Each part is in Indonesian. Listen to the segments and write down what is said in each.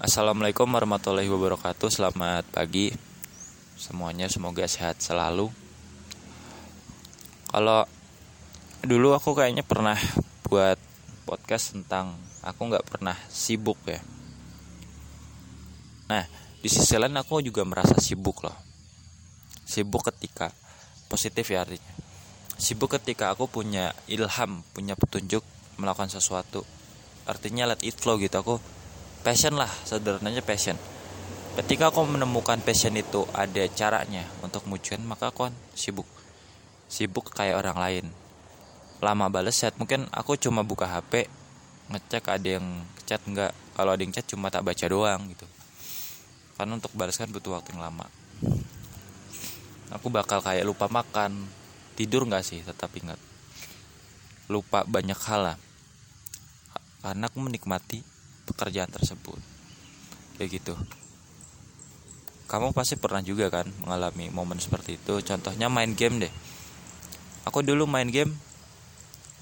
Assalamualaikum warahmatullahi wabarakatuh. Selamat pagi Semuanya. Semoga sehat selalu. Kalau dulu aku kayaknya pernah buat podcast tentang Aku nggak pernah sibuk ya. Nah di sisi lain aku juga merasa sibuk loh. Sibuk ketika Positif ya artinya. Sibuk ketika aku punya ilham Punya petunjuk melakukan sesuatu. Artinya let it flow gitu. Aku passion lah sederhananya passion. Ketika aku menemukan passion itu ada caranya untuk mujuan maka kan sibuk. Sibuk kayak orang lain. Lama balas chat mungkin aku cuma buka HP ngecek ada yang chat enggak kalau ada yang chat cuma tak baca doang gitu. Karena untuk balas kan butuh waktu yang lama. Aku bakal kayak lupa makan. Tidur nggak sih? Tetap ingat. Lupa banyak hal lah. Karena aku menikmati pekerjaan tersebut. Kayak gitu. Kamu pasti pernah juga kan mengalami momen seperti itu. Contohnya main game deh. Aku dulu main game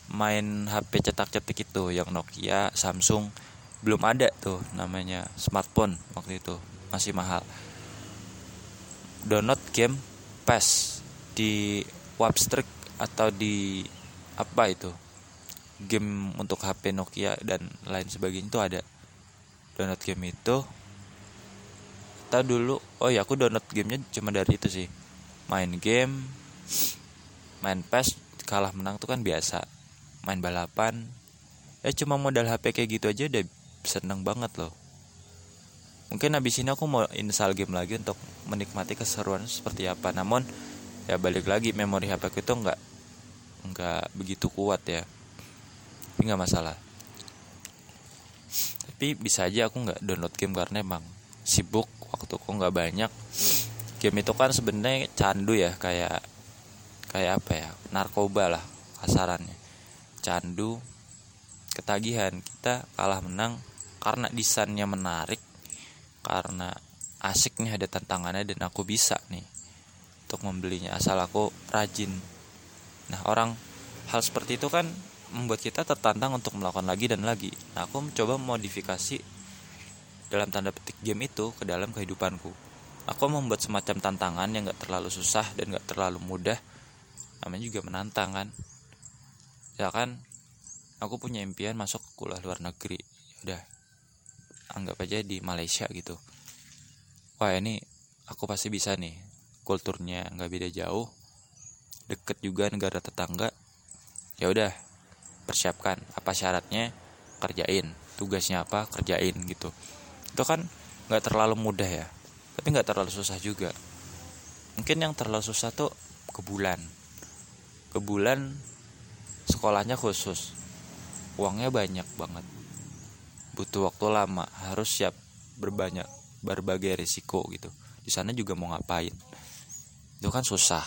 main HP cetak-cetik itu yang Nokia Samsung belum ada tuh namanya smartphone waktu itu masih mahal. Download game PES di Webstreak atau di apa itu? Game untuk HP Nokia dan lain sebagainya itu ada download game itu kita dulu oh ya aku download gamenya cuma dari itu sih. Main game main PES kalah menang tuh kan biasa. Main balapan ya cuma modal HP kayak gitu aja udah seneng banget loh. Mungkin habis ini aku mau install game lagi untuk menikmati keseruan seperti apa. Namun ya balik lagi memori HP aku itu nggak nggak begitu kuat ya. Tapi nggak masalah tapi bisa aja aku nggak download game karena emang sibuk waktu aku nggak banyak. Game itu kan sebenarnya candu ya kayak kayak apa ya narkoba lah kasarannya. Candu ketagihan. Kita kalah menang karena desainnya menarik karena asik nih ada tantangannya dan aku bisa nih untuk membelinya asal aku rajin. Nah orang hal seperti itu kan membuat kita tertantang untuk melakukan lagi dan lagi. Nah, aku mencoba modifikasi dalam tanda petik game itu ke dalam kehidupanku. Aku membuat semacam tantangan yang gak terlalu susah dan gak terlalu mudah. Namanya juga menantang kan. Ya kan, aku punya impian masuk ke kuliah luar negeri. Udah, anggap aja di Malaysia gitu. Wah ini aku pasti bisa nih. Kulturnya nggak beda jauh, deket juga negara tetangga. Ya udah, persiapkan. Apa syaratnya? Kerjain. Tugasnya apa? Kerjain gitu. Itu kan nggak terlalu mudah ya. Tapi nggak terlalu susah juga. Mungkin yang terlalu susah tuh ke bulan. Ke bulan sekolahnya khusus. Uangnya banyak banget. Butuh waktu lama. Harus siap berbanyak berbagai risiko gitu. Di sana juga mau ngapain? Itu kan susah.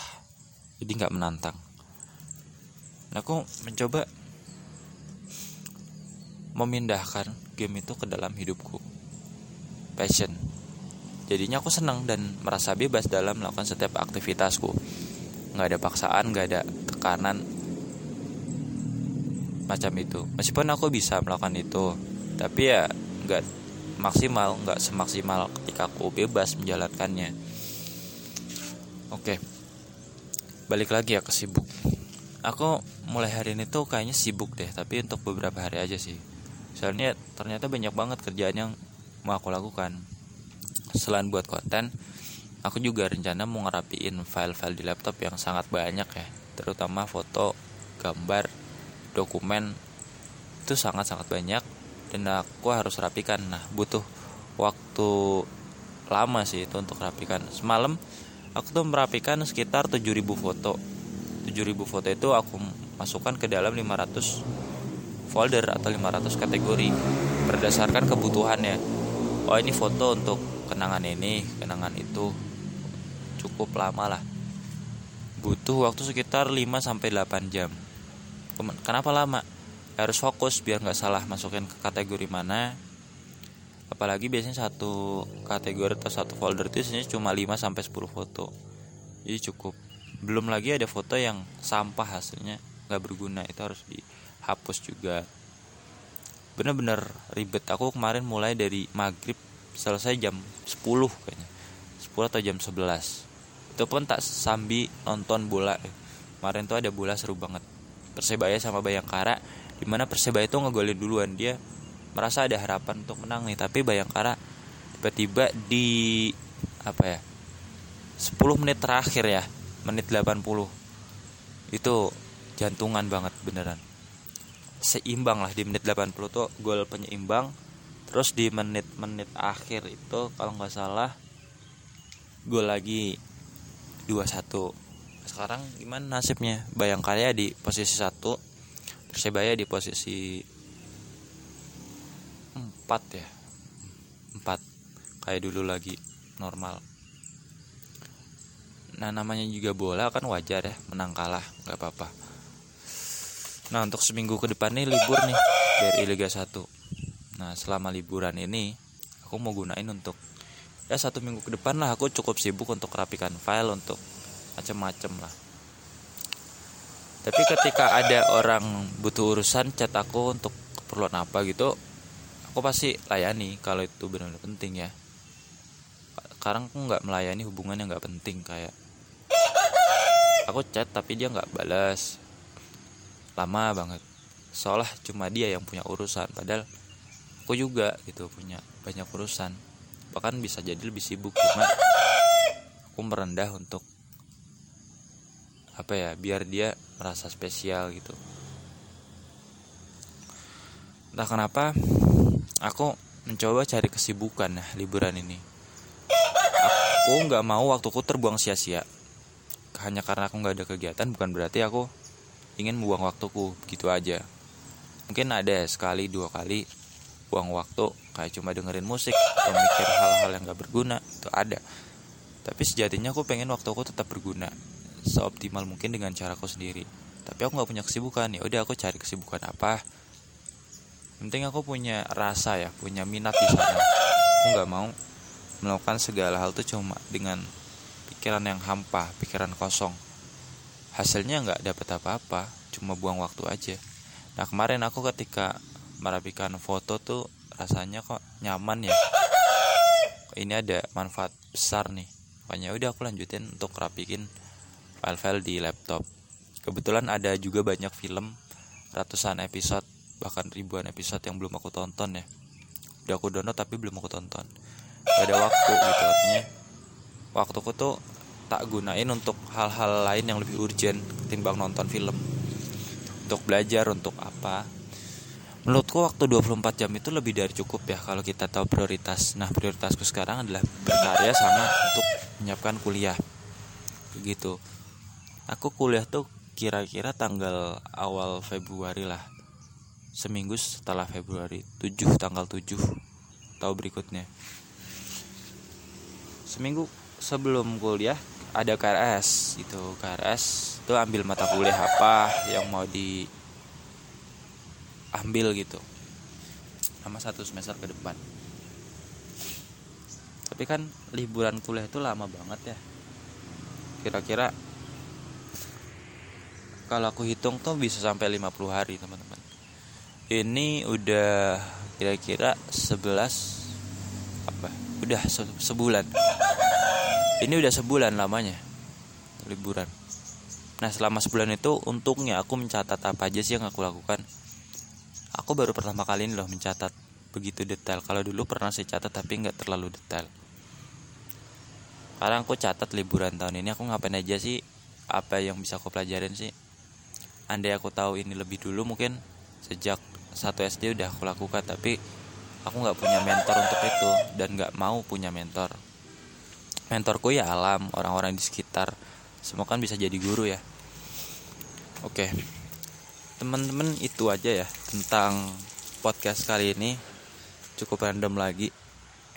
Jadi nggak menantang. Nah, aku mencoba memindahkan game itu ke dalam hidupku. Passion. Jadinya aku senang dan merasa bebas dalam melakukan setiap aktivitasku. Nggak ada paksaan nggak ada tekanan macam itu. Meskipun aku bisa melakukan itu tapi ya nggak maksimal nggak semaksimal ketika aku bebas menjalankannya. Oke balik lagi ya ke sibuk. Aku mulai hari ini tuh kayaknya sibuk deh tapi untuk beberapa hari aja sih soalnya ternyata banyak banget kerjaan yang mau aku lakukan. Selain buat konten aku juga rencana mau ngerapiin file-file di laptop yang sangat banyak ya. Terutama foto gambar dokumen. Itu sangat-sangat banyak dan aku harus rapikan. Nah butuh waktu lama sih itu untuk rapikan. Semalam aku tuh merapikan sekitar 7000 foto. 7000 foto itu aku masukkan ke dalam 500 folder atau 500 kategori berdasarkan kebutuhannya. Oh ini foto untuk kenangan ini kenangan itu. Cukup lama lah. Butuh waktu sekitar 5 sampai 8 jam. Kenapa lama? Harus fokus biar nggak salah masukin ke kategori mana. Apalagi biasanya satu kategori atau satu folder itu isinya cuma 5 sampai 10 foto. Jadi cukup. Belum lagi ada foto yang sampah hasilnya nggak berguna itu harus di hapus juga. Bener-bener ribet. Aku kemarin mulai dari maghrib selesai jam 10 kayaknya. 10 atau jam 11 itu pun tak sambil nonton bola. Kemarin tuh ada bola seru banget. Persebaya sama Bayangkara di mana Persebaya itu ngegolin duluan. Dia merasa ada harapan untuk menang nih tapi Bayangkara tiba-tiba di apa ya 10 menit terakhir ya menit 80 itu jantungan banget beneran seimbang lah di menit 80 tuh gol penyeimbang. Terus di menit-menit akhir itu kalau nggak salah gol lagi 2-1 sekarang gimana nasibnya? Bayangkara di posisi satu Persebaya di posisi empat ya? Empat. Kayak dulu lagi normal. Nah namanya juga bola kan wajar ya menang kalah nggak apa-apa nah untuk seminggu ke depan nih libur nih dari Liga 1 nah selama liburan ini aku mau gunain untuk ya satu minggu ke depan lah aku cukup sibuk untuk rapikan file untuk macem-macem lah. Tapi ketika ada orang butuh urusan chat aku untuk keperluan apa gitu aku pasti layani kalau itu benar-benar penting ya. Sekarang aku nggak melayani hubungan yang nggak penting kayak aku chat tapi dia nggak balas lama banget. Seolah cuma dia yang punya urusan padahal aku juga gitu punya banyak urusan. Bahkan bisa jadi lebih sibuk cuma aku merendah untuk apa ya biar dia merasa spesial gitu. Entah kenapa aku mencoba cari kesibukan nah liburan ini. Aku nggak mau waktuku terbuang sia-sia. Hanya karena aku nggak ada kegiatan bukan berarti aku ingin membuang waktuku gitu aja. Mungkin ada sekali dua kali buang waktu kayak cuma dengerin musik atau mikir hal-hal yang gak berguna itu ada. Tapi sejatinya aku pengen waktuku tetap berguna seoptimal mungkin dengan caraku sendiri. Tapi aku nggak punya kesibukan ya udah aku cari kesibukan apa. Penting aku punya rasa ya punya minat di sana. Aku nggak mau melakukan segala hal tuh cuma dengan pikiran yang hampa pikiran kosong hasilnya nggak dapat apa-apa cuma buang waktu aja. Nah kemarin aku ketika merapikan foto tuh rasanya kok nyaman ya? Ini ada manfaat besar nih. Makanya udah aku lanjutin untuk rapikin file-file di laptop. Kebetulan ada juga banyak film ratusan episode bahkan ribuan episode yang belum aku tonton ya. Udah aku download tapi belum aku tonton. Gak ada waktu gitu artinya waktuku tuh tak gunain untuk hal-hal lain yang lebih urgent ketimbang nonton film. Untuk belajar untuk apa. Menurutku waktu 24 jam itu lebih dari cukup ya kalau kita tahu prioritas. Nah prioritasku sekarang adalah berkarya sama untuk menyiapkan kuliah. Begitu. Aku kuliah tuh kira-kira tanggal awal Februari lah. Seminggu setelah Februari 7 tanggal 7 tahu berikutnya. Seminggu sebelum kuliah ada KRS itu KRS itu ambil mata kuliah apa yang mau di ambil gitu. Sama satu semester ke depan. Tapi kan liburan kuliah itu lama banget ya. Kira-kira kalau aku hitung tuh bisa sampai 50 hari teman-teman. Ini udah kira-kira 11 apa? Udah sebulan ini udah sebulan lamanya liburan. Nah selama sebulan itu untungnya aku mencatat apa aja sih yang aku lakukan. Aku baru pertama kali ini loh mencatat begitu detail. Kalau dulu pernah saya catat tapi nggak terlalu detail. Sekarang aku catat liburan tahun ini aku ngapain aja sih? Apa yang bisa aku pelajarin sih? Andai aku tahu ini lebih dulu mungkin sejak satu SD udah aku lakukan tapi aku nggak punya mentor untuk itu dan nggak mau punya mentor mentorku ya alam orang-orang di sekitar. Semua kan bisa jadi guru ya. Oke. Teman-teman itu aja ya tentang podcast kali ini. Cukup random lagi.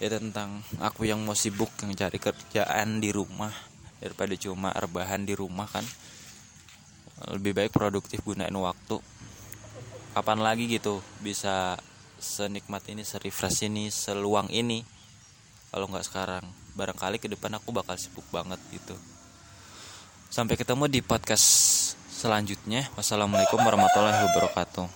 Ya tentang aku yang mau sibuk yang cari kerjaan di rumah. Daripada cuma rebahan di rumah kan. Lebih baik produktif gunain waktu. Kapan lagi gitu bisa senikmat ini serefresh ini seluang ini. Kalau nggak sekarang barangkali ke depan aku bakal sibuk banget gitu. Sampai ketemu di podcast selanjutnya. Wassalamualaikum warahmatullahi wabarakatuh